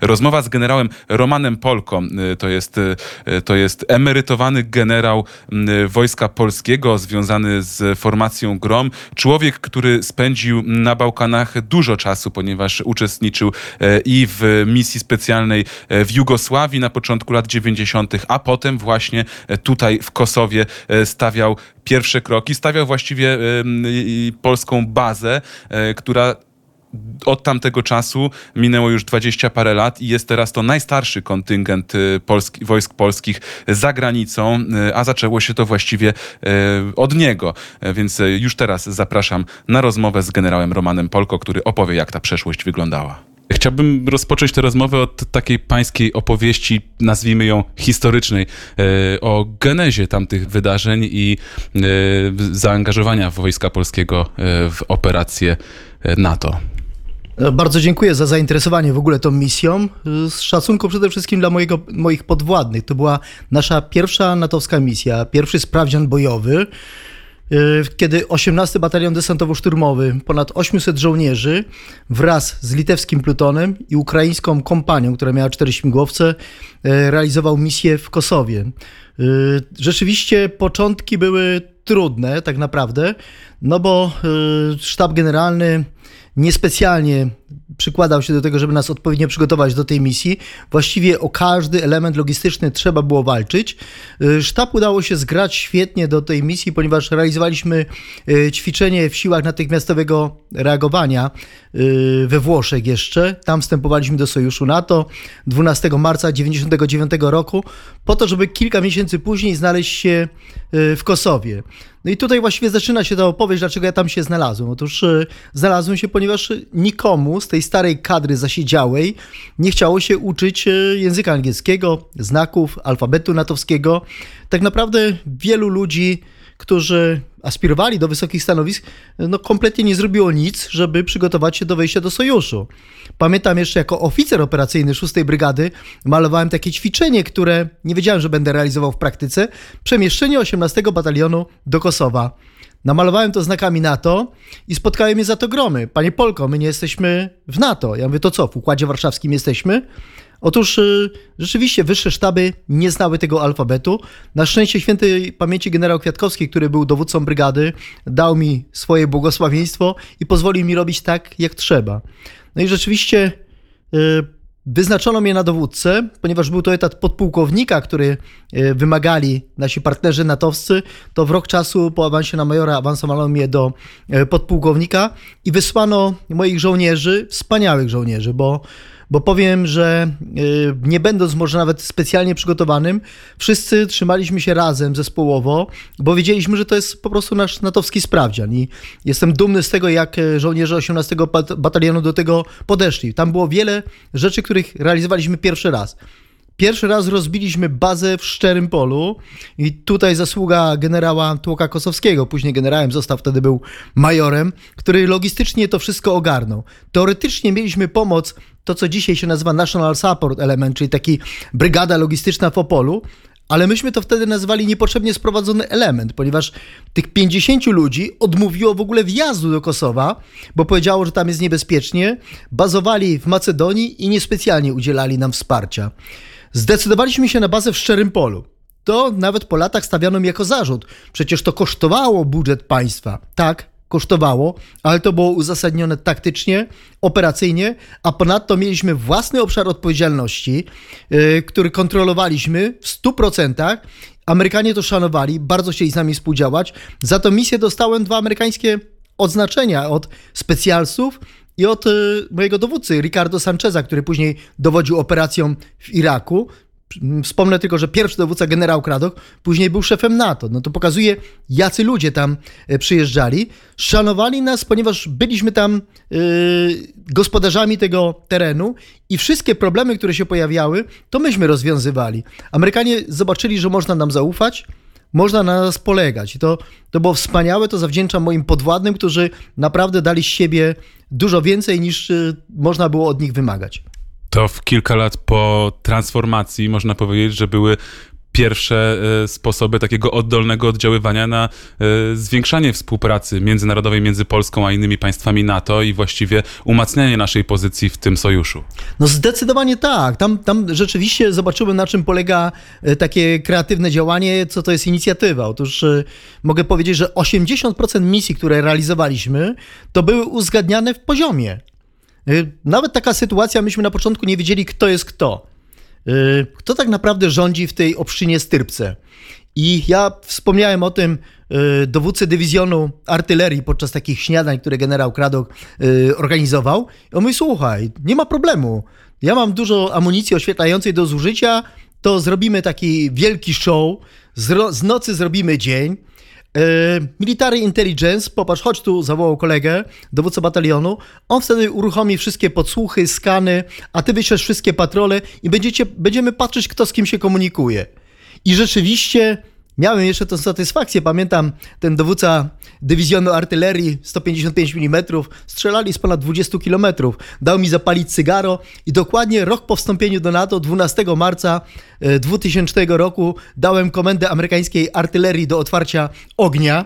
Rozmowa z generałem Romanem Polką, y, to jest, y, to jest emerytowany generał y, Wojska Polskiego, związany z formacją GROM. Człowiek, który spędził na Bałkanach dużo czasu, ponieważ uczestniczył i w misji specjalnej w Jugosławii na początku lat 90., a potem właśnie tutaj w Kosowie stawiał pierwsze kroki, stawiał właściwie polską bazę, która od tamtego czasu minęło już 20 parę lat i jest teraz to najstarszy kontyngent y, polski, wojsk polskich za granicą, y, a zaczęło się to właściwie y, od niego. Więc już teraz zapraszam na rozmowę z generałem Romanem Polko, który opowie, jak ta przeszłość wyglądała. Chciałbym rozpocząć tę rozmowę od takiej pańskiej opowieści, nazwijmy ją historycznej, o genezie tamtych wydarzeń i zaangażowania Wojska Polskiego w operację NATO. E, Bardzo dziękuję za zainteresowanie w ogóle tą misją. Z szacunku przede wszystkim dla mojego, moich podwładnych. To była nasza pierwsza natowska misja, pierwszy sprawdzian bojowy, e, kiedy 18 Batalion Desantowo-Szturmowy, ponad 800 żołnierzy wraz z litewskim plutonem i ukraińską kompanią, która miała cztery śmigłowce, e, realizował misję w Kosowie. Rzeczywiście początki były trudne tak naprawdę, no bo sztab generalny niespecjalnie przykładał się do tego, żeby nas odpowiednio przygotować do tej misji. Właściwie o każdy element logistyczny trzeba było walczyć. Y, Sztab udało się zgrać świetnie do tej misji, ponieważ realizowaliśmy y, ćwiczenie w siłach natychmiastowego reagowania y, we Włoszech jeszcze. Tam wstępowaliśmy do Sojuszu NATO 12 marca 1999 roku, po to, żeby kilka miesięcy później znaleźć się w Kosowie. No i tutaj właściwie zaczyna się ta opowieść, dlaczego ja tam się znalazłem. Otóż y, znalazłem się, ponieważ nikomu z tej starej kadry zasiedziałej nie chciało się uczyć y, języka angielskiego, znaków, alfabetu natowskiego. Tak naprawdę wielu ludzi, którzy aspirowali do wysokich stanowisk, no kompletnie nie zrobiło nic, żeby przygotować się do wejścia do sojuszu. Pamiętam jeszcze jako oficer operacyjny 6 Brygady malowałem takie ćwiczenie, które nie wiedziałem, że będę realizował w praktyce. Przemieszczenie 18 Batalionu do Kosowa. Namalowałem to znakami NATO i spotkały mnie za to gromy. Panie Polko, my nie jesteśmy w NATO. Ja mówię, to co, w Układzie Warszawskim jesteśmy? Otóż y, rzeczywiście wyższe sztaby nie znały tego alfabetu. Na szczęście świętej pamięci generał Kwiatkowski, który był dowódcą brygady, dał mi swoje błogosławieństwo i pozwolił mi robić tak, jak trzeba. No i rzeczywiście y, wyznaczono mnie na dowódcę, ponieważ był to etat podpułkownika, który y, wymagali nasi partnerzy natowscy, to w rok czasu po awansie na majora awansowano mnie do podpułkownika i wysłano moich żołnierzy, wspaniałych żołnierzy, bo bo powiem, że y, nie będąc może nawet specjalnie przygotowanym, wszyscy trzymaliśmy się razem zespołowo, bo wiedzieliśmy, że to jest po prostu nasz natowski sprawdzian i jestem dumny z tego, jak e, żołnierze 18 bat- batalionu do tego podeszli. Tam było wiele rzeczy, których realizowaliśmy pierwszy raz. Pierwszy raz rozbiliśmy bazę w Szczerym Polu i tutaj zasługa generała Tłoka Kosowskiego, później generałem został, wtedy był majorem, który logistycznie to wszystko ogarnął. Teoretycznie mieliśmy pomoc, to co dzisiaj się nazywa National Support Element, czyli taki brygada logistyczna w Opolu, ale myśmy to wtedy nazwali niepotrzebnie sprowadzony element, ponieważ tych 50 ludzi odmówiło w ogóle wjazdu do Kosowa, bo powiedziało, że tam jest niebezpiecznie, bazowali w Macedonii i niespecjalnie udzielali nam wsparcia. Zdecydowaliśmy się na bazę w Szczerym Polu. To nawet po latach stawiano mi jako zarzut. Przecież to kosztowało budżet państwa. Tak, kosztowało, ale to było uzasadnione taktycznie, operacyjnie, a ponadto mieliśmy własny obszar odpowiedzialności, yy, który kontrolowaliśmy w 100%. Amerykanie to szanowali, bardzo chcieli z nami współdziałać. Za tę misję dostałem dwa amerykańskie odznaczenia od specjalsów i od y, mojego dowódcy, Ricardo Sancheza, który później dowodził operacją w Iraku. Wspomnę tylko, że pierwszy dowódca, generał Kradok, później był szefem NATO. No to pokazuje, jacy ludzie tam e, przyjeżdżali. Szanowali nas, ponieważ byliśmy tam yy, gospodarzami tego terenu i wszystkie problemy, które się pojawiały, to myśmy rozwiązywali. Amerykanie zobaczyli, że można nam zaufać, można na nas polegać. I to, to było wspaniałe, to zawdzięczam moim podwładnym, którzy naprawdę dali z siebie dużo więcej niż y, można było od nich wymagać. To w kilka lat po transformacji można powiedzieć, że były pierwsze e, sposoby takiego oddolnego oddziaływania na e, zwiększanie współpracy międzynarodowej między Polską a innymi państwami NATO i właściwie umacnianie naszej pozycji w tym sojuszu. No zdecydowanie tak. Tam, tam rzeczywiście zobaczyłem, na czym polega e, takie kreatywne działanie, co to jest inicjatywa. Otóż mogę powiedzieć, że 80% misji, które realizowaliśmy, to były uzgadniane w poziomie. Nawet taka sytuacja, myśmy na początku nie wiedzieli, kto jest kto. Y, Kto tak naprawdę rządzi w tej obszczynie Styrpce? I ja wspomniałem o tym y, dowódcy dywizjonu artylerii podczas takich śniadań, które generał Kradok y, organizował. I on mówi, słuchaj, nie ma problemu. Ja mam dużo amunicji oświetlającej do zużycia, to zrobimy taki wielki show, z, nocy zrobimy dzień. E, Military Intelligence, popatrz, chodź tu, zawołał kolegę, dowódcę batalionu. On wtedy uruchomi wszystkie podsłuchy, skany, a ty wyślesz wszystkie patrole i będziecie, będziemy patrzeć, kto z kim się komunikuje. I rzeczywiście miałem jeszcze tę satysfakcję. Pamiętam, ten dowódca dywizjonu artylerii 155 mm strzelali z ponad 20 km. Dał mi zapalić cygaro i dokładnie rok po wstąpieniu do NATO, 12 marca e, 2000 roku, dałem komendę amerykańskiej artylerii do otwarcia ognia.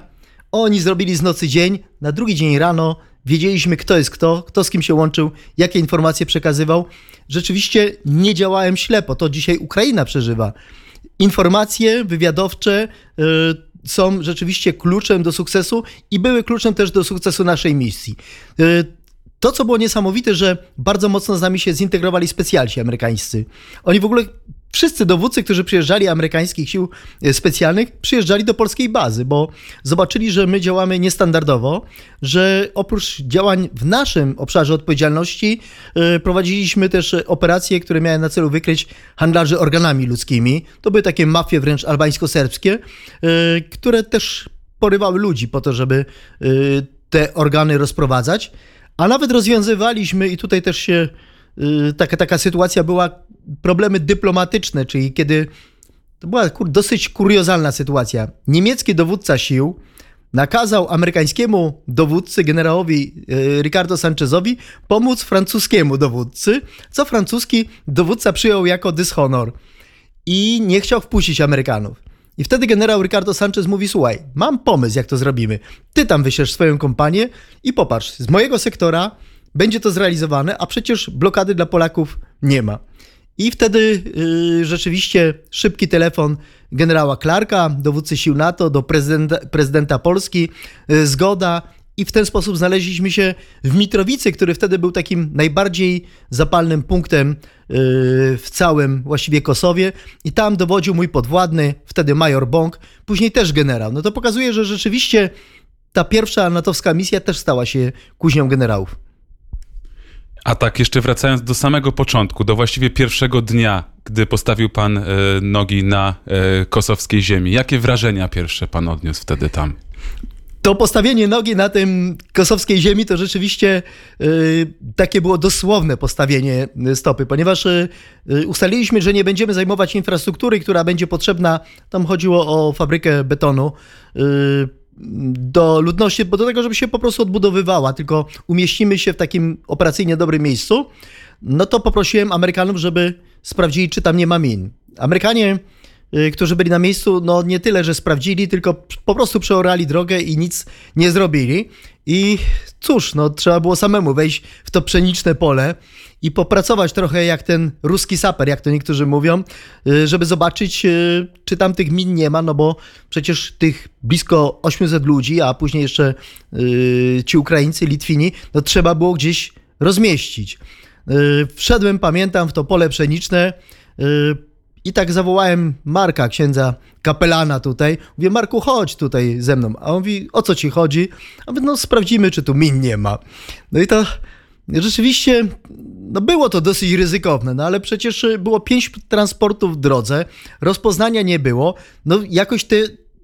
Oni zrobili z nocy dzień. Na drugi dzień rano wiedzieliśmy, kto jest kto, kto z kim się łączył, jakie informacje przekazywał. Rzeczywiście nie działałem ślepo. To dzisiaj Ukraina przeżywa informacje wywiadowcze y, są rzeczywiście kluczem do sukcesu i były kluczem też do sukcesu naszej misji. Y, To, co było niesamowite, że bardzo mocno z nami się zintegrowali specjalci amerykańscy. Oni w ogóle, wszyscy dowódcy, którzy przyjeżdżali amerykańskich sił y, specjalnych, przyjeżdżali do polskiej bazy, bo zobaczyli, że my działamy niestandardowo, że oprócz działań w naszym obszarze odpowiedzialności y, prowadziliśmy też operacje, które miały na celu wykryć handlarzy organami ludzkimi. To były takie mafie wręcz albańsko-serbskie, y, które też porywały ludzi po to, żeby te organy rozprowadzać. A nawet rozwiązywaliśmy, i tutaj też się taka, taka sytuacja była, problemy dyplomatyczne, czyli kiedy to była kur, dosyć kuriozalna sytuacja. Niemiecki dowódca sił nakazał amerykańskiemu dowódcy, generałowi y, Ricardo Sanchezowi, pomóc francuskiemu dowódcy, co francuski dowódca przyjął jako dyshonor i nie chciał wpuścić Amerykanów. I wtedy generał Ricardo Sanchez mówi: Słuchaj, mam pomysł, jak to zrobimy. Ty tam wyślesz swoją kompanię i popatrz, z mojego sektora będzie to zrealizowane, a przecież blokady dla Polaków nie ma. I wtedy y, rzeczywiście szybki telefon generała Clarka, dowódcy sił NATO, do prezydenta, prezydenta Polski, y, zgoda. I w ten sposób znaleźliśmy się w Mitrowicy, który wtedy był takim najbardziej zapalnym punktem y, w całym właściwie Kosowie. I tam dowodził mój podwładny, wtedy major Bąk, później też generał. No to pokazuje, że rzeczywiście ta pierwsza natowska misja też stała się kuźnią generałów. A tak, jeszcze wracając do samego początku, do właściwie pierwszego dnia, gdy postawił pan e, nogi na e, kosowskiej ziemi. Jakie wrażenia pierwsze pan odniósł wtedy tam? To postawienie nogi na tym kosowskiej ziemi to rzeczywiście y, takie było dosłowne postawienie stopy, ponieważ y, ustaliliśmy, że nie będziemy zajmować infrastruktury, która będzie potrzebna. Tam chodziło o fabrykę betonu. y, do ludności, bo do tego, żeby się po prostu odbudowywała, tylko umieścimy się w takim operacyjnie dobrym miejscu, no to poprosiłem Amerykanów, żeby sprawdzili, czy tam nie ma min. Amerykanie, y, którzy byli na miejscu, no nie tyle, że sprawdzili, tylko po prostu przeorali drogę i nic nie zrobili. I cóż, no trzeba było samemu wejść w to pszeniczne pole i popracować trochę jak ten ruski saper, jak to niektórzy mówią, y, żeby zobaczyć, y, czy tam tych min nie ma, no bo przecież tych blisko 800 ludzi, a później jeszcze y, ci Ukraińcy, Litwini, no trzeba było gdzieś rozmieścić. Wszedłem, pamiętam, w to pole pszeniczne i tak zawołałem Marka, księdza kapelana tutaj. Mówię, Marku, chodź tutaj ze mną. A on mówi, o co ci chodzi? A mówię, no sprawdzimy, czy tu min nie ma. No i to rzeczywiście, no było to dosyć ryzykowne, no ale przecież było pięć transportów w drodze, rozpoznania nie było, no jakoś te,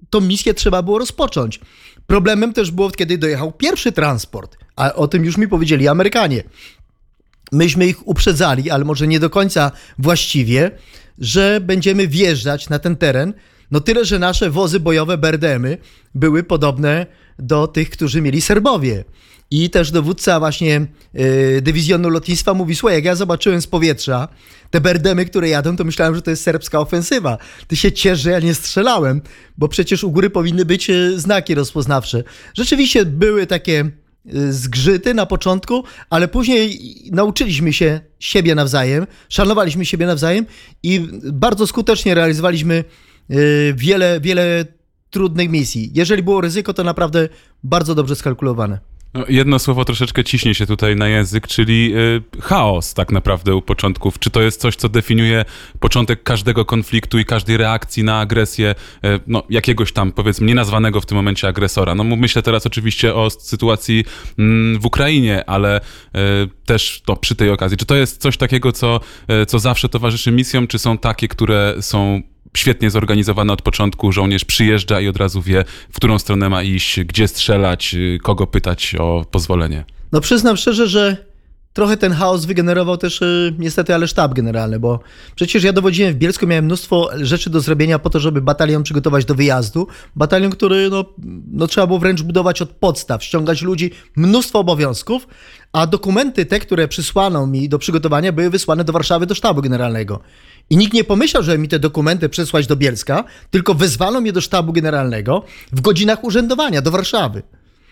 tą misję trzeba było rozpocząć. Problemem też było, kiedy dojechał pierwszy transport, a o tym już mi powiedzieli Amerykanie myśmy ich uprzedzali, ale może nie do końca właściwie, że będziemy wjeżdżać na ten teren. No tyle, że nasze wozy bojowe BRDM-y były podobne do tych, którzy mieli Serbowie. I też dowódca właśnie yy, dywizjonu lotnictwa mówi, słuchaj, jak ja zobaczyłem z powietrza te berdemy, które jadą, to myślałem, że to jest serbska ofensywa. Ty się ciesz, że ja nie strzelałem, bo przecież u góry powinny być yy, znaki rozpoznawcze. Rzeczywiście były takie yy, zgrzyty na początku, ale później nauczyliśmy się siebie nawzajem, szanowaliśmy siebie nawzajem i bardzo skutecznie realizowaliśmy wiele, wiele trudnych misji. Jeżeli było ryzyko, to naprawdę bardzo dobrze skalkulowane. No, jedno słowo troszeczkę ciśnie się tutaj na język, czyli y, chaos tak naprawdę u początków. Czy to jest coś, co definiuje początek każdego konfliktu i każdej reakcji na agresję y, no, jakiegoś tam, powiedzmy, nienazwanego w tym momencie agresora? No myślę teraz oczywiście o sytuacji mm, w Ukrainie, ale y, też to przy tej okazji. Czy to jest coś takiego, co, y, co zawsze towarzyszy misjom, czy są takie, które są świetnie zorganizowane od początku. Żołnierz przyjeżdża i od razu wie, w którą stronę ma iść, gdzie strzelać, kogo pytać o pozwolenie. No przyznam szczerze, że trochę ten chaos wygenerował też y, niestety, ale sztab generalny, bo przecież ja dowodziłem w Bielsku, miałem mnóstwo rzeczy do zrobienia po to, żeby batalion przygotować do wyjazdu. Batalion, który no, no trzeba było wręcz budować od podstaw, ściągać ludzi, mnóstwo obowiązków, a dokumenty te, które przysłano mi do przygotowania, były wysłane do Warszawy, do sztabu generalnego. I nikt nie pomyślał, że mi te dokumenty przesłać do Bielska, tylko wezwano mnie do sztabu generalnego w godzinach urzędowania do Warszawy.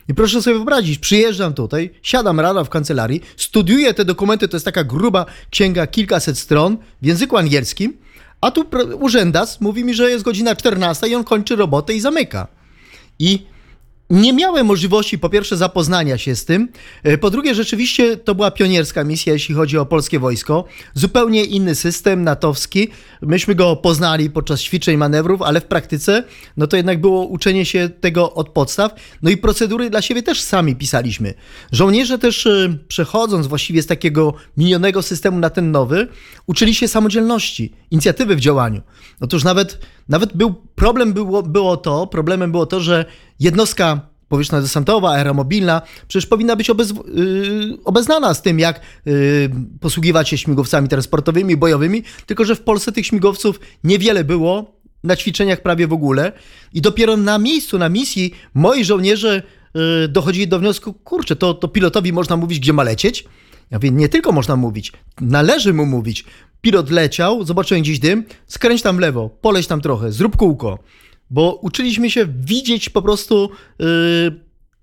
I proszę sobie wyobrazić, przyjeżdżam tutaj, siadam rano w kancelarii, studiuję te dokumenty, to jest taka gruba księga, kilkaset stron w języku angielskim, a tu urzędas mówi mi, że jest godzina 14 i on kończy robotę i zamyka. I nie miałem możliwości, po pierwsze, zapoznania się z tym. E, po drugie, rzeczywiście to była pionierska misja, jeśli chodzi o polskie wojsko. Zupełnie inny system natowski. Myśmy go poznali podczas ćwiczeń, manewrów, ale w praktyce, no to jednak było uczenie się tego od podstaw. No i procedury dla siebie też sami pisaliśmy. Żołnierze też, e, przechodząc właściwie z takiego minionego systemu na ten nowy, uczyli się samodzielności, inicjatywy w działaniu. Otóż nawet, nawet był problem było, było to, problemem było to, że jednostka powietrzno-desantowa, aeromobilna, przecież powinna być obez, yy, obeznana z tym, jak yy, posługiwać się śmigłowcami transportowymi, bojowymi, tylko że w Polsce tych śmigłowców niewiele było, na ćwiczeniach prawie w ogóle i dopiero na miejscu, na misji moi żołnierze yy, dochodzili do wniosku, kurczę, to, to pilotowi można mówić, gdzie ma lecieć? Ja wiem, nie tylko można mówić, należy mu mówić. Pilot leciał, zobaczyłem gdzieś dym, skręć tam w lewo, poleć tam trochę, zrób kółko bo uczyliśmy się widzieć po prostu yy,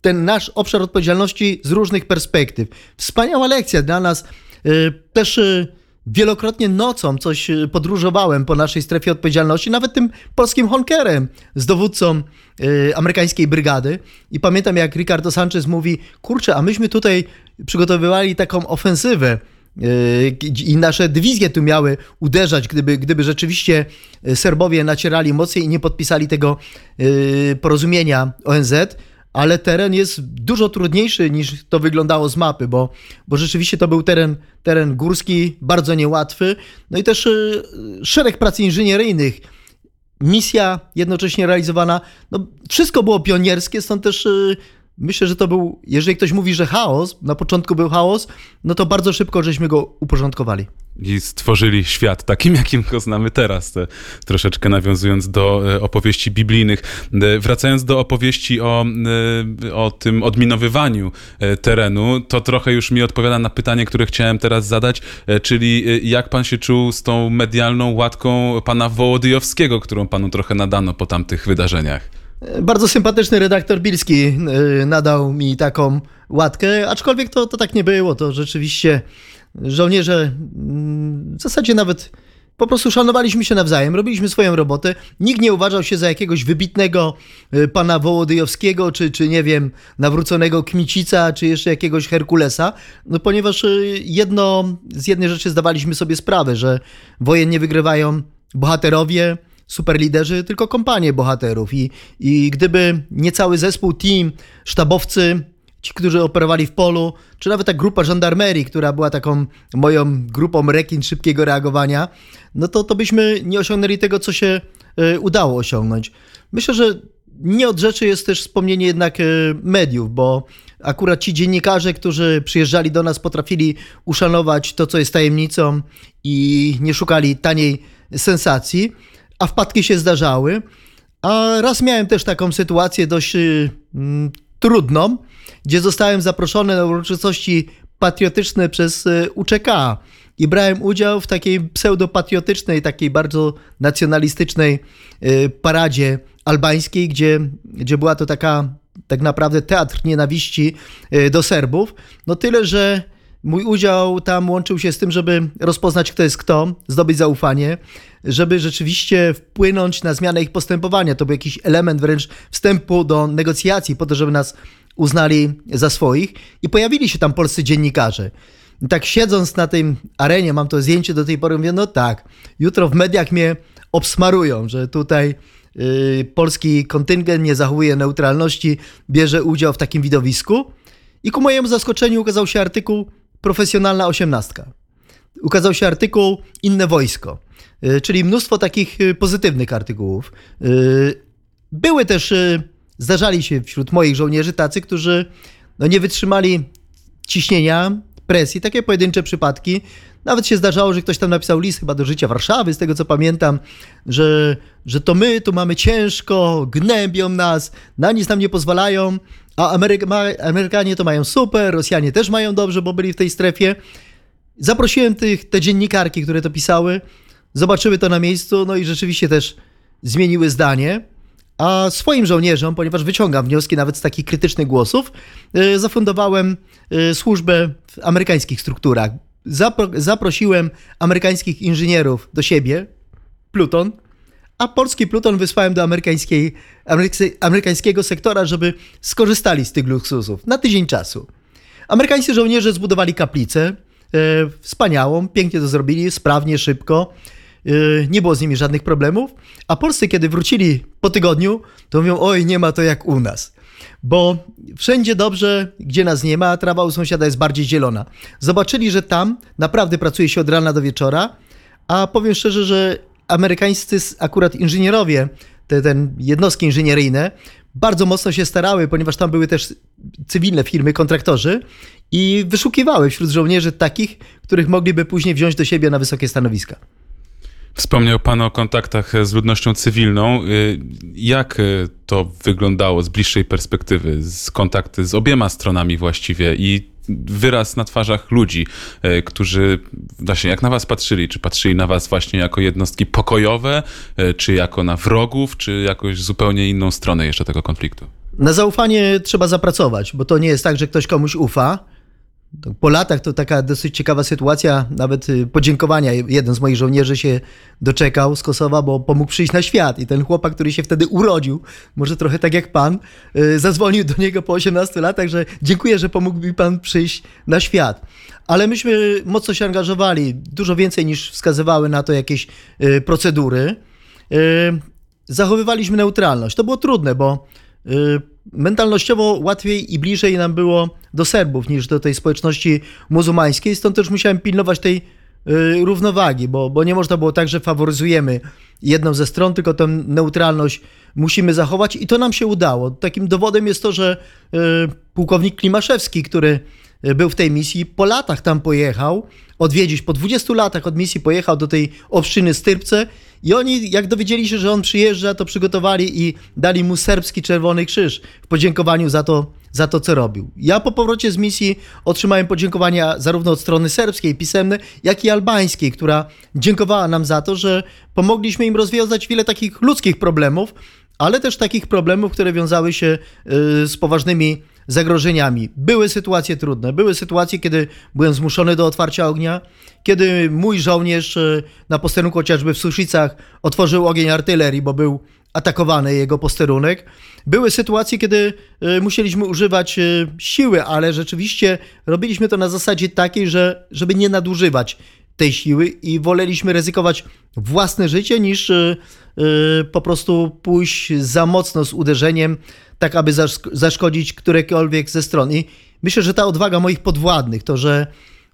ten nasz obszar odpowiedzialności z różnych perspektyw. Wspaniała lekcja dla nas. Yy, też yy, wielokrotnie nocą coś y, podróżowałem po naszej strefie odpowiedzialności, nawet tym polskim honkerem z dowódcą y, amerykańskiej brygady. I pamiętam, jak Ricardo Sanchez mówi: Kurczę, a myśmy tutaj przygotowywali taką ofensywę i nasze dywizje tu miały uderzać, gdyby, gdyby rzeczywiście Serbowie nacierali mocniej i nie podpisali tego y, porozumienia ONZ, ale teren jest dużo trudniejszy niż to wyglądało z mapy, bo, bo rzeczywiście to był teren, teren górski, bardzo niełatwy, no i też y, szereg prac inżynieryjnych, misja jednocześnie realizowana, no wszystko było pionierskie, stąd też Myślę, że to był, jeżeli ktoś mówi, że chaos, na początku był chaos, no to bardzo szybko żeśmy go uporządkowali. I stworzyli świat takim, jakim go znamy teraz, troszeczkę nawiązując do e, opowieści biblijnych. E, wracając do opowieści o, e, o tym odminowywaniu terenu, to trochę już mi odpowiada na pytanie, które chciałem teraz zadać, czyli jak pan się czuł z tą medialną łatką pana Wołodyjowskiego, którą panu trochę nadano po tamtych wydarzeniach? Bardzo sympatyczny redaktor Bilski y, nadał mi taką łatkę, aczkolwiek to, to tak nie było. To rzeczywiście żołnierze mm, w zasadzie nawet po prostu szanowaliśmy się nawzajem, robiliśmy swoją robotę. Nikt nie uważał się za jakiegoś wybitnego y, pana Wołodyjowskiego, czy, czy nie wiem, nawróconego Kmicica, czy jeszcze jakiegoś Herkulesa, no ponieważ jedno, z jednej rzeczy zdawaliśmy sobie sprawę, że wojen nie wygrywają bohaterowie, superliderzy, tylko kompanie bohaterów. I, I gdyby nie cały zespół, team, sztabowcy, ci, którzy operowali w polu, czy nawet ta grupa żandarmerii, która była taką moją grupą rekin szybkiego reagowania, no to, to byśmy nie osiągnęli tego, co się y, udało osiągnąć. Myślę, że nie od rzeczy jest też wspomnienie jednak y, mediów, bo akurat ci dziennikarze, którzy przyjeżdżali do nas, potrafili uszanować to, co jest tajemnicą i nie szukali taniej sensacji a wpadki się zdarzały. A raz miałem też taką sytuację dość y, mm, trudną, gdzie zostałem zaproszony na uroczystości patriotyczne przez e, UCK i brałem udział w takiej pseudopatriotycznej, takiej bardzo nacjonalistycznej e, paradzie albańskiej, gdzie, gdzie była to taka tak naprawdę teatr nienawiści do Serbów. No tyle, że mój udział tam łączył się z tym, żeby rozpoznać, kto jest kto, zdobyć zaufanie, żeby rzeczywiście wpłynąć na zmianę ich postępowania. To był jakiś element wręcz wstępu do negocjacji, po to, żeby nas uznali za swoich. I pojawili się tam polscy dziennikarze. I tak siedząc na tej arenie, mam to zdjęcie do tej pory, mówię, no tak, jutro w mediach mnie obsmarują, że tutaj yy, polski kontyngent nie zachowuje neutralności, bierze udział w takim widowisku. I ku mojemu zaskoczeniu ukazał się artykuł Profesjonalna osiemnastka. Ukazał się artykuł Inne wojsko, czyli mnóstwo takich yy, pozytywnych artykułów. Yy, były też, zdarzali się wśród moich żołnierzy tacy, którzy no, nie wytrzymali ciśnienia, presji, takie pojedyncze przypadki. Nawet się zdarzało, że ktoś tam napisał list chyba do życia Warszawy, z tego co pamiętam, że, że to my tu mamy ciężko, gnębią nas, na nic nam nie pozwalają, a Ameryka, Amerykanie to mają super, Rosjanie też mają dobrze, bo byli w tej strefie. Zaprosiłem tych, te dziennikarki, które to pisały, zobaczyły to na miejscu, no i rzeczywiście też zmieniły zdanie. A swoim żołnierzom, ponieważ wyciągam wnioski nawet z takich krytycznych głosów, yy, zafundowałem yy, służbę w amerykańskich strukturach. Zapro zaprosiłem amerykańskich inżynierów do siebie, pluton, a polski pluton wysłałem do amerykańskiej, amerykańskiego sektora, żeby skorzystali z tych luksusów na tydzień czasu. Amerykańscy żołnierze zbudowali kaplicę, yy, wspaniałą, pięknie to zrobili, sprawnie, szybko. Nie było z nimi żadnych problemów, a Polscy, kiedy wrócili po tygodniu, to mówią: Oj, nie ma to jak u nas. Bo wszędzie dobrze, gdzie nas nie ma, trawa u sąsiada jest bardziej zielona. Zobaczyli, że tam naprawdę pracuje się od rana do wieczora, a powiem szczerze, że amerykańscy akurat inżynierowie, te, te jednostki inżynieryjne, bardzo mocno się starały, ponieważ tam były też cywilne firmy, kontraktorzy i wyszukiwały wśród żołnierzy takich, których mogliby później wziąć do siebie na wysokie stanowiska. Wspomniał Pan o kontaktach z ludnością cywilną. Jak to wyglądało z bliższej perspektywy, z kontakty z obiema stronami właściwie i wyraz na twarzach ludzi, którzy właśnie jak na was patrzyli? Czy patrzyli na was właśnie jako jednostki pokojowe, czy jako na wrogów, czy jakoś zupełnie inną stronę jeszcze tego konfliktu? Na zaufanie trzeba zapracować, bo to nie jest tak, że ktoś komuś ufa po latach to taka dosyć ciekawa sytuacja, nawet y, podziękowania. Jeden z moich żołnierzy się doczekał z Kosowa, bo pomógł przyjść na świat. I ten chłopak, który się wtedy urodził, może trochę tak jak pan, y, zadzwonił do niego po 18 latach, że dziękuję, że pomógł mi pan przyjść na świat. Ale myśmy mocno się angażowali, dużo więcej niż wskazywały na to jakieś y, procedury. Zachowywaliśmy neutralność. To było trudne, bo mentalnościowo łatwiej i bliżej nam było do Serbów niż do tej społeczności muzułmańskiej, stąd też musiałem pilnować tej y, równowagi, bo, bo nie można było tak, że faworyzujemy jedną ze stron, tylko tę neutralność musimy zachować i to nam się udało. Takim dowodem jest to, że y, pułkownik Klimaszewski, który był w tej misji, po latach tam pojechał odwiedzić, po 20 latach od misji pojechał do tej obszczyny Styrpce i oni, jak dowiedzieli się, że on przyjeżdża, to przygotowali i dali mu serbski Czerwony Krzyż w podziękowaniu za to, za to, co robił. Ja po powrocie z misji otrzymałem podziękowania zarówno od strony serbskiej, pisemne, jak i albańskiej, która dziękowała nam za to, że pomogliśmy im rozwiązać wiele takich ludzkich problemów, ale też takich problemów, które wiązały się y, z poważnymi zagrożeniami. Były sytuacje trudne, były sytuacje, kiedy byłem zmuszony do otwarcia ognia, kiedy mój żołnierz e, na posterunku chociażby w Suszicach otworzył ogień artylerii, bo był atakowany jego posterunek. Były sytuacje, kiedy e, musieliśmy używać e, siły, ale rzeczywiście robiliśmy to na zasadzie takiej, że żeby nie nadużywać tej siły i woleliśmy ryzykować własne życie niż po prostu pójść za mocno z uderzeniem tak aby zaszkodzić którekolwiek ze stron. I myślę, że ta odwaga moich podwładnych, to, że,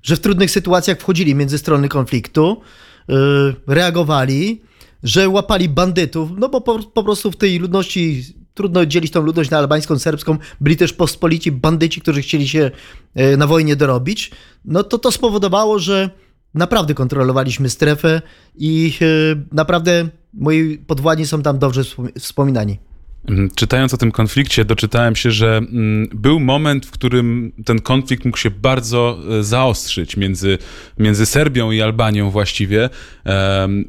że w trudnych sytuacjach wchodzili między strony konfliktu, yy, reagowali, że łapali bandytów, no bo po, po prostu w tej ludności trudno dzielić tą ludność na albańską, serbską, byli też pospolici bandyci, którzy chcieli się yy, na wojnie dorobić, no to to spowodowało, że naprawdę kontrolowaliśmy strefę i yy, naprawdę moi podwładni są tam dobrze wspominani. Mm, czytając o tym konflikcie, doczytałem się, że mm, był moment, w którym ten konflikt mógł się bardzo e, zaostrzyć między, między Serbią i Albanią właściwie.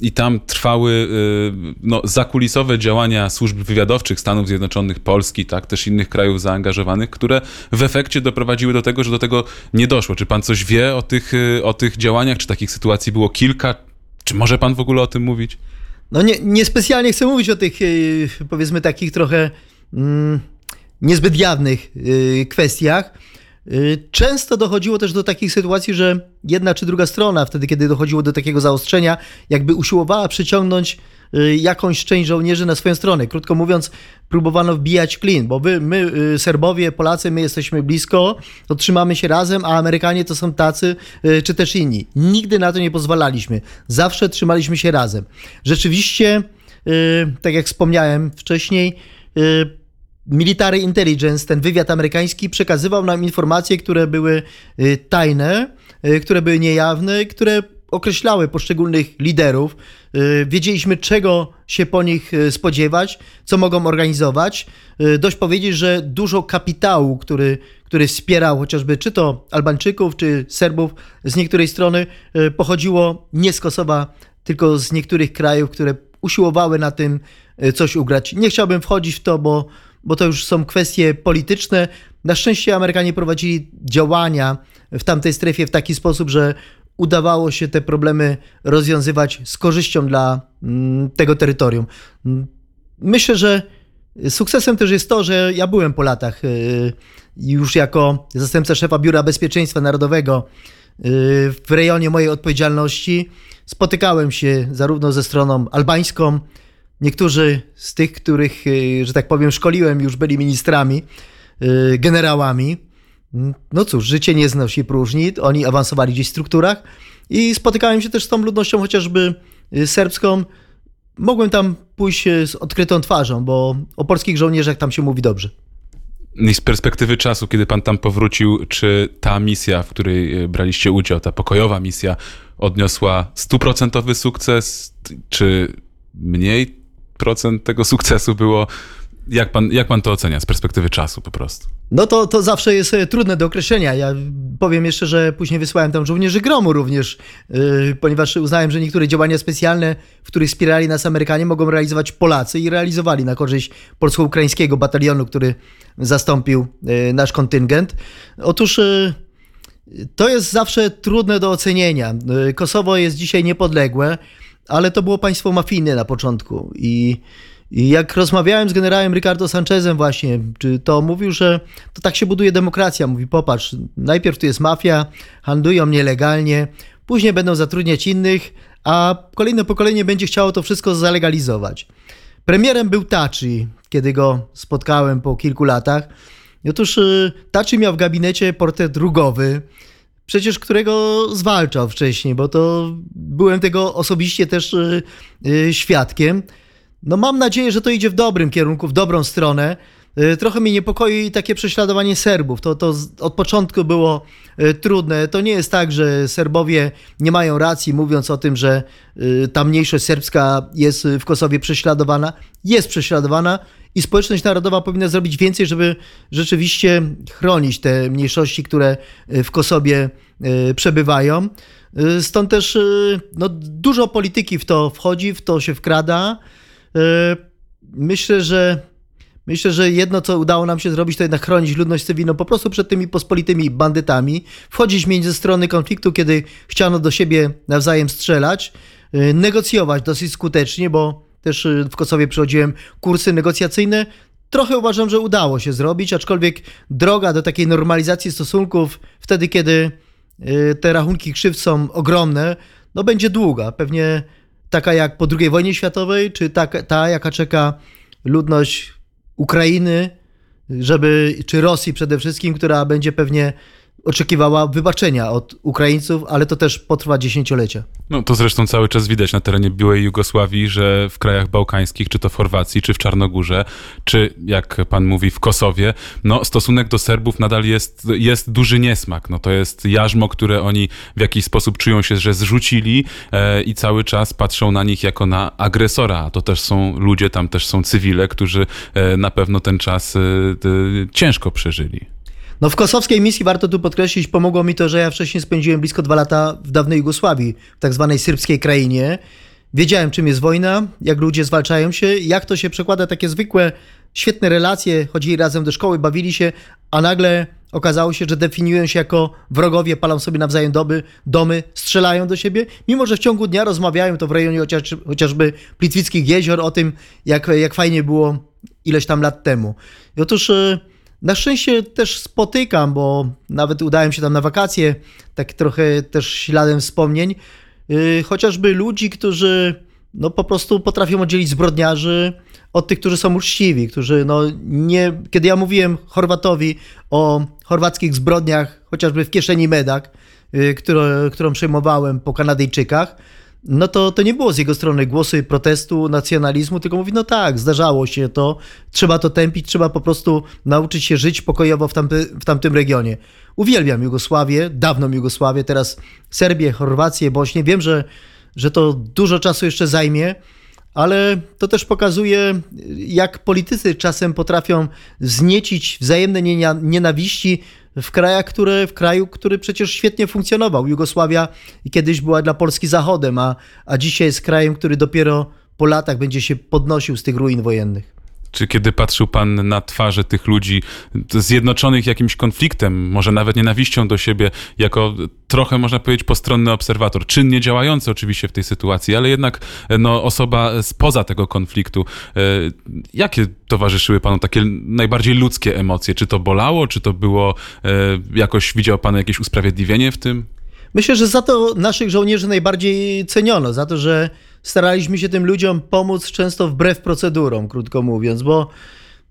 I tam trwały e, no, zakulisowe działania służb wywiadowczych Stanów Zjednoczonych, Polski, tak, też innych krajów zaangażowanych, które w efekcie doprowadziły do tego, że do tego nie doszło. Czy pan coś wie o tych, e, o tych działaniach? Czy takich sytuacji było kilka? Czy może pan w ogóle o tym mówić? No nie, niespecjalnie chcę mówić o tych, y, powiedzmy, takich trochę mm, niezbyt jawnych y, kwestiach. Y, często dochodziło też do takich sytuacji, że jedna czy druga strona, wtedy kiedy dochodziło do takiego zaostrzenia, jakby usiłowała przyciągnąć jakąś część żołnierzy na swoją stronę. Krótko mówiąc, próbowano wbijać klin, bo wy, my, y, Serbowie, Polacy, my jesteśmy blisko, to trzymamy się razem, a Amerykanie to są tacy, y, czy też inni. Nigdy na to nie pozwalaliśmy. Zawsze trzymaliśmy się razem. Rzeczywiście, tak jak wspomniałem wcześniej, Military Intelligence, ten wywiad amerykański, przekazywał nam informacje, które były tajne, które były niejawne, które określały poszczególnych liderów. Y, wiedzieliśmy, czego się po nich y, spodziewać, co mogą organizować. Y, dość powiedzieć, że dużo kapitału, który, który wspierał chociażby czy to Albańczyków, czy Serbów z niektórej strony, pochodziło nie z Kosowa, tylko z niektórych krajów, które usiłowały na tym coś ugrać. Nie chciałbym wchodzić w to, bo, bo to już są kwestie polityczne. Na szczęście Amerykanie prowadzili działania w tamtej strefie w taki sposób, że udawało się te problemy rozwiązywać z korzyścią dla mm, tego terytorium. Myślę, że sukcesem też jest to, że ja byłem po latach y, już jako zastępca szefa Biura Bezpieczeństwa Narodowego y, w rejonie mojej odpowiedzialności. Spotykałem się zarówno ze stroną albańską, niektórzy z tych, których, y, że tak powiem, szkoliłem, już byli ministrami, generałami no cóż, życie nie znosi próżni, oni awansowali gdzieś w strukturach i spotykałem się też z tą ludnością chociażby y, serbską. Mogłem tam pójść y, z odkrytą twarzą, bo o polskich żołnierzach tam się mówi dobrze. I z perspektywy czasu, kiedy pan tam powrócił, czy ta misja, w której y, braliście udział, ta pokojowa misja, odniosła stuprocentowy sukces, czy mniej procent tego sukcesu było jak pan, jak pan to ocenia z perspektywy czasu po prostu? No to, to zawsze jest e, trudne do określenia. Ja powiem jeszcze, że później wysłałem tam żołnierzy gromu również, yy, ponieważ uznałem, że niektóre działania specjalne, w których wspierali nas Amerykanie, mogą realizować Polacy i realizowali na korzyść polsko-ukraińskiego batalionu, który zastąpił yy, nasz kontyngent. Otóż yy, to jest zawsze trudne do ocenienia. Kosowo jest dzisiaj niepodległe, ale to było państwo mafijne na początku i i jak rozmawiałem z generałem Ricardo Sanchezem właśnie, to mówił, że to tak się buduje demokracja. Mówi, popatrz, najpierw tu jest mafia, handlują nielegalnie, później będą zatrudniać innych, a kolejne pokolenie będzie chciało to wszystko zalegalizować. Premierem był Tachi, kiedy go spotkałem po kilku latach. Otóż y, Tachi miał w gabinecie portret drugowy, przecież którego zwalczał wcześniej, bo to byłem tego osobiście też y, y, świadkiem. No mam nadzieję, że to idzie w dobrym kierunku, w dobrą stronę. Y, trochę mnie niepokoi takie prześladowanie Serbów. To, to od początku było y, trudne. To nie jest tak, że Serbowie nie mają racji, mówiąc o tym, że y, ta mniejszość serbska jest w Kosowie prześladowana. Jest prześladowana i społeczność narodowa powinna zrobić więcej, żeby rzeczywiście chronić te mniejszości, które w Kosowie przebywają. Stąd też no, dużo polityki w to wchodzi, w to się wkrada. E, myślę, że Myślę, że jedno, co udało nam się zrobić, to jednak chronić ludność cywilną po prostu przed tymi pospolitymi bandytami, wchodzić między strony konfliktu, kiedy chciano do siebie nawzajem strzelać, e, negocjować dosyć skutecznie, bo też e, w Kosowie przechodziłem kursy negocjacyjne. Trochę uważam, że udało się zrobić, aczkolwiek droga do takiej normalizacji stosunków wtedy, kiedy te rachunki krzywd są ogromne, no będzie długa. Pewnie taka jak po II wojnie światowej, czy ta, ta jaka czeka ludność Ukrainy, żeby, czy Rosji przede wszystkim, która będzie pewnie oczekiwała wybaczenia od Ukraińców, ale to też potrwa dziesięciolecia. No to zresztą cały czas widać na terenie byłej Jugosławii, że w krajach bałkańskich, czy to w Chorwacji, czy w Czarnogórze, czy jak pan mówi w Kosowie, no stosunek do Serbów nadal jest, jest duży niesmak. No to jest jarzmo, które oni w jakiś sposób czują się, że zrzucili e, i cały czas patrzą na nich jako na agresora. A to też są ludzie, tam też są cywile, którzy e, na pewno ten czas e, ciężko przeżyli. No w kosowskiej misji warto tu podkreślić, pomogło mi to, że ja wcześniej spędziłem blisko dwa lata w dawnej Jugosławii, w tak zwanej serbskiej krainie. Wiedziałem, czym jest wojna, jak ludzie zwalczają się, jak to się przekłada takie zwykłe, świetne relacje, chodzili razem do szkoły, bawili się, a nagle okazało się, że definiują się jako wrogowie, palą sobie nawzajem doby, domy, strzelają do siebie, mimo że w ciągu dnia rozmawiają to w rejonie chociaż, chociażby Plitwickich jezior o tym, jak, jak fajnie było ileś tam lat temu. I otóż e, na szczęście też spotykam, bo nawet udałem się tam na wakacje, tak trochę też śladem wspomnień, yy, chociażby ludzi, którzy no po prostu potrafią oddzielić zbrodniarzy od tych, którzy są uczciwi, którzy no nie... Kiedy ja mówiłem Chorwatowi o chorwackich zbrodniach, chociażby w kieszeni Medak, yy, którą, którą przejmowałem po Kanadyjczykach, no to, to nie było z jego strony głosy protestu, nacjonalizmu, tylko mówi, no tak, zdarzało się to, trzeba to tępić, trzeba po prostu nauczyć się żyć pokojowo w, tamty, w tamtym regionie. Uwielbiam Jugosławię, dawną Jugosławię, teraz Serbię, Chorwację, Bośnię. Wiem, że, że to dużo czasu jeszcze zajmie, ale to też pokazuje, jak politycy czasem potrafią zniecić wzajemne nienawiści w krajach, które, w kraju, który przecież świetnie funkcjonował. Jugosławia kiedyś była dla Polski zachodem, a, a dzisiaj jest krajem, który dopiero po latach będzie się podnosił z tych ruin wojennych. Czy kiedy patrzył pan na twarze tych ludzi zjednoczonych jakimś konfliktem, może nawet nienawiścią do siebie, jako trochę można powiedzieć postronny obserwator, czynnie działający oczywiście w tej sytuacji, ale jednak no, osoba spoza tego konfliktu, e, jakie towarzyszyły panu takie najbardziej ludzkie emocje? Czy to bolało, czy to było e, jakoś, widział pan jakieś usprawiedliwienie w tym? Myślę, że za to naszych żołnierzy najbardziej ceniono, za to, że staraliśmy się tym ludziom pomóc często wbrew procedurom, krótko mówiąc, bo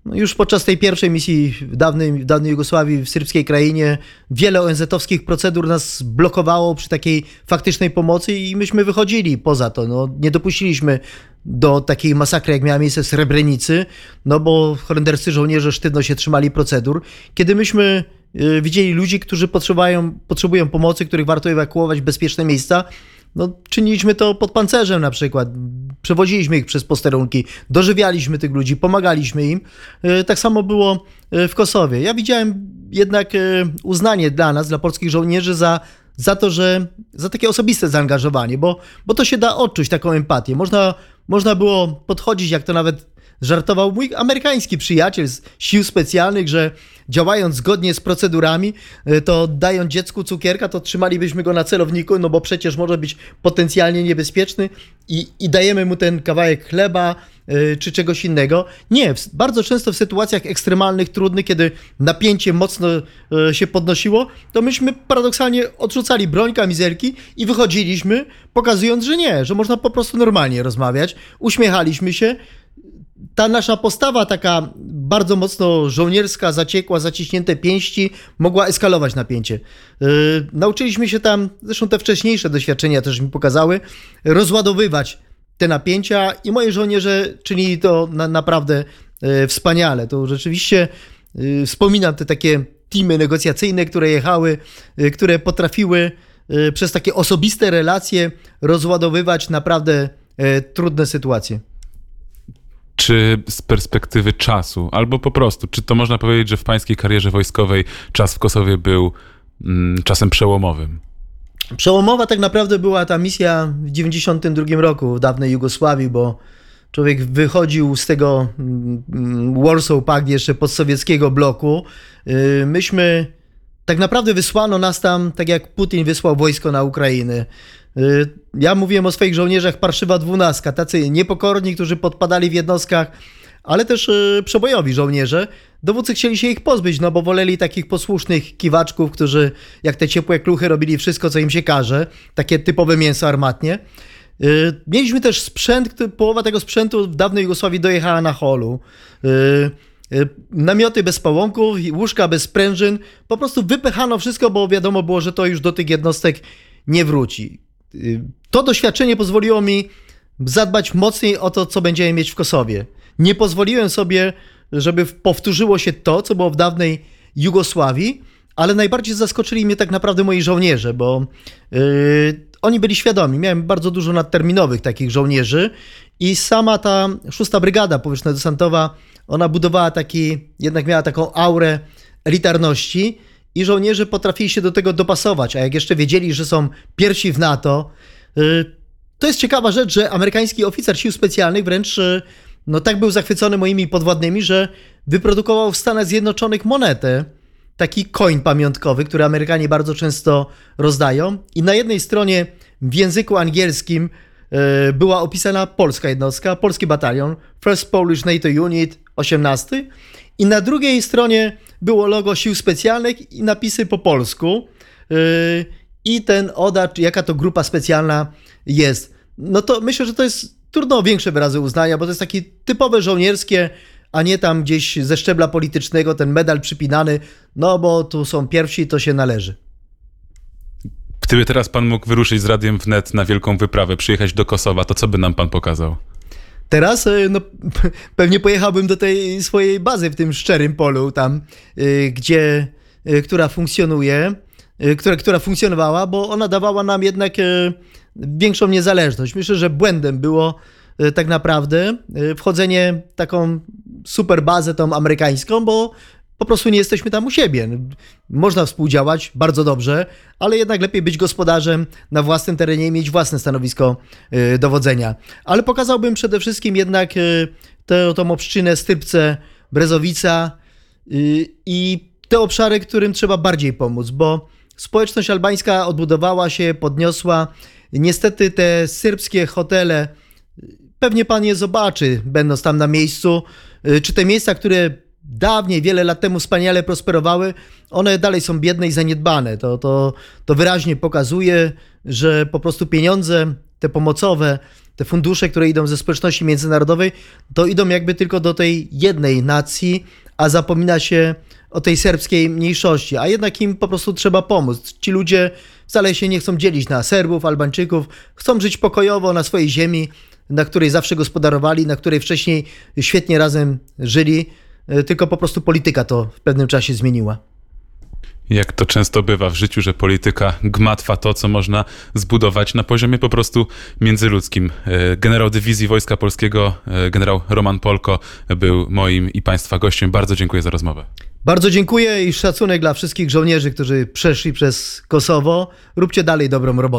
no już podczas tej pierwszej misji w dawnej, w dawnej Jugosławii, w serbskiej krainie, wiele ONZ-owskich procedur nas blokowało przy takiej faktycznej pomocy i myśmy wychodzili poza to. No, nie dopuściliśmy do takiej masakry, jak miała miejsce w Srebrenicy, no bo holenderscy żołnierze sztywno się trzymali procedur. Kiedy myśmy y, widzieli ludzi, którzy potrzebują, potrzebują pomocy, których warto ewakuować w bezpieczne miejsca, no, czyniliśmy to pod pancerzem na przykład. Przewoziliśmy ich przez posterunki, dożywialiśmy tych ludzi, pomagaliśmy im. E, tak samo było e, w Kosowie. Ja widziałem jednak e, uznanie dla nas, dla polskich żołnierzy za, za to, że za takie osobiste zaangażowanie, bo, bo to się da odczuć taką empatię. Można, można było podchodzić, jak to nawet żartował mój amerykański przyjaciel z sił specjalnych, że działając zgodnie z procedurami, e, to dając dziecku cukierka, to trzymalibyśmy go na celowniku, no bo przecież może być potencjalnie niebezpieczny i, i dajemy mu ten kawałek chleba yy, czy czegoś innego. Nie, bardzo często w sytuacjach ekstremalnych, trudnych, kiedy napięcie mocno yy, się podnosiło, to myśmy paradoksalnie odrzucali broń, kamizelki i wychodziliśmy, pokazując, że nie, że można po prostu normalnie rozmawiać, uśmiechaliśmy się, ta nasza postawa taka bardzo mocno żołnierska, zaciekła, zaciśnięte pięści mogła eskalować napięcie. Yy, nauczyliśmy się tam, zresztą te wcześniejsze doświadczenia też mi pokazały, rozładowywać te napięcia i moi żołnierze czynili to na, naprawdę yy, wspaniale. To rzeczywiście yy, wspominam te takie teamy negocjacyjne, które jechały, yy, które potrafiły yy, przez takie osobiste relacje rozładowywać naprawdę yy, trudne sytuacje czy z perspektywy czasu, albo po prostu, czy to można powiedzieć, że w pańskiej karierze wojskowej czas w Kosowie był mm, czasem przełomowym? Przełomowa tak naprawdę była ta misja w 92 roku w dawnej Jugosławii, bo człowiek wychodził z tego mm, Warsaw Pact jeszcze postsowieckiego bloku. Y, myśmy, tak naprawdę wysłano nas tam, tak jak Putin wysłał wojsko na Ukrainę. Ja mówiłem o swoich żołnierzach Parszywa dwunastka, tacy niepokorni, którzy podpadali w jednostkach, ale też y, przebojowi żołnierze. Dowódcy chcieli się ich pozbyć, no bo woleli takich posłusznych kiwaczków, którzy jak te ciepłe kluchy robili wszystko, co im się każe. Takie typowe mięso armatnie. Y, mieliśmy też sprzęt, połowa tego sprzętu w dawnej Jugosławii dojechała na holu. y, namioty bez pałąków, łóżka bez sprężyn. Po prostu wypychano wszystko, bo wiadomo było, że to już do tych jednostek nie wróci. Y, To doświadczenie pozwoliło mi zadbać mocniej o to, co będziemy mieć w Kosowie. Nie pozwoliłem sobie, żeby powtórzyło się to, co było w dawnej Jugosławii, ale najbardziej zaskoczyli mnie tak naprawdę moi żołnierze, bo yy, oni byli świadomi. Miałem bardzo dużo nadterminowych takich żołnierzy i sama ta szósta brygada powietrzno-desantowa, ona budowała taki, jednak miała taką aurę elitarności i żołnierze potrafili się do tego dopasować, a jak jeszcze wiedzieli, że są pierwsi w NATO, yy, to jest ciekawa rzecz, że amerykański oficer sił specjalnych wręcz yy, no tak był zachwycony moimi podwładnymi, że wyprodukował w Stanach Zjednoczonych monetę, taki coin pamiątkowy, który Amerykanie bardzo często rozdają. I na jednej stronie w języku angielskim e, była opisana polska jednostka, polski batalion, First Polish NATO Unit 18. I na drugiej stronie było logo sił specjalnych i napisy po polsku. e, I ten ODA, czy jaka to grupa specjalna jest. No to myślę, że to jest trudno o większe wyrazy uznania, bo to jest takie typowe żołnierskie, a nie tam gdzieś ze szczebla politycznego ten medal przypinany, no bo tu są pierwsi, to się należy. Gdyby teraz pan mógł wyruszyć z Radiem Wnet na wielką wyprawę, przyjechać do Kosowa, to co by nam pan pokazał? Teraz e, no, pewnie pojechałbym do tej swojej bazy w tym szczerym polu, tam, y, gdzie, y, która funkcjonuje, która, która funkcjonowała, bo ona dawała nam jednak większą niezależność. Myślę, że błędem było tak naprawdę wchodzenie taką super bazę tą amerykańską, bo po prostu nie jesteśmy tam u siebie. Można współdziałać bardzo dobrze, ale jednak lepiej być gospodarzem na własnym terenie i mieć własne stanowisko y, dowodzenia. Ale pokazałbym przede wszystkim jednak y, tę, tą obszczynę Stypce, Brezowica y, i te obszary, którym trzeba bardziej pomóc, bo społeczność albańska odbudowała się, podniosła. Niestety te serbskie hotele, pewnie pan je zobaczy, będąc tam na miejscu, czy te miejsca, które dawniej, wiele lat temu wspaniale prosperowały, one dalej są biedne i zaniedbane. To, to, to wyraźnie pokazuje, że po prostu pieniądze, te pomocowe, te fundusze, które idą ze społeczności międzynarodowej, to idą jakby tylko do tej jednej nacji, a zapomina się o tej serbskiej mniejszości, a jednak im po prostu trzeba pomóc. Ci ludzie wcale się nie chcą dzielić na Serbów, Albańczyków, chcą żyć pokojowo na swojej ziemi, na której zawsze gospodarowali, na której wcześniej świetnie razem żyli, tylko po prostu polityka to w pewnym czasie zmieniła. Jak to często bywa w życiu, że polityka gmatwa to, co można zbudować na poziomie po prostu międzyludzkim. E, Generał Dywizji Wojska Polskiego, e, generał Roman Polko był moim i państwa gościem. Bardzo dziękuję za rozmowę. Bardzo dziękuję i szacunek dla wszystkich żołnierzy, którzy przeszli przez Kosowo. Róbcie dalej dobrą robotę.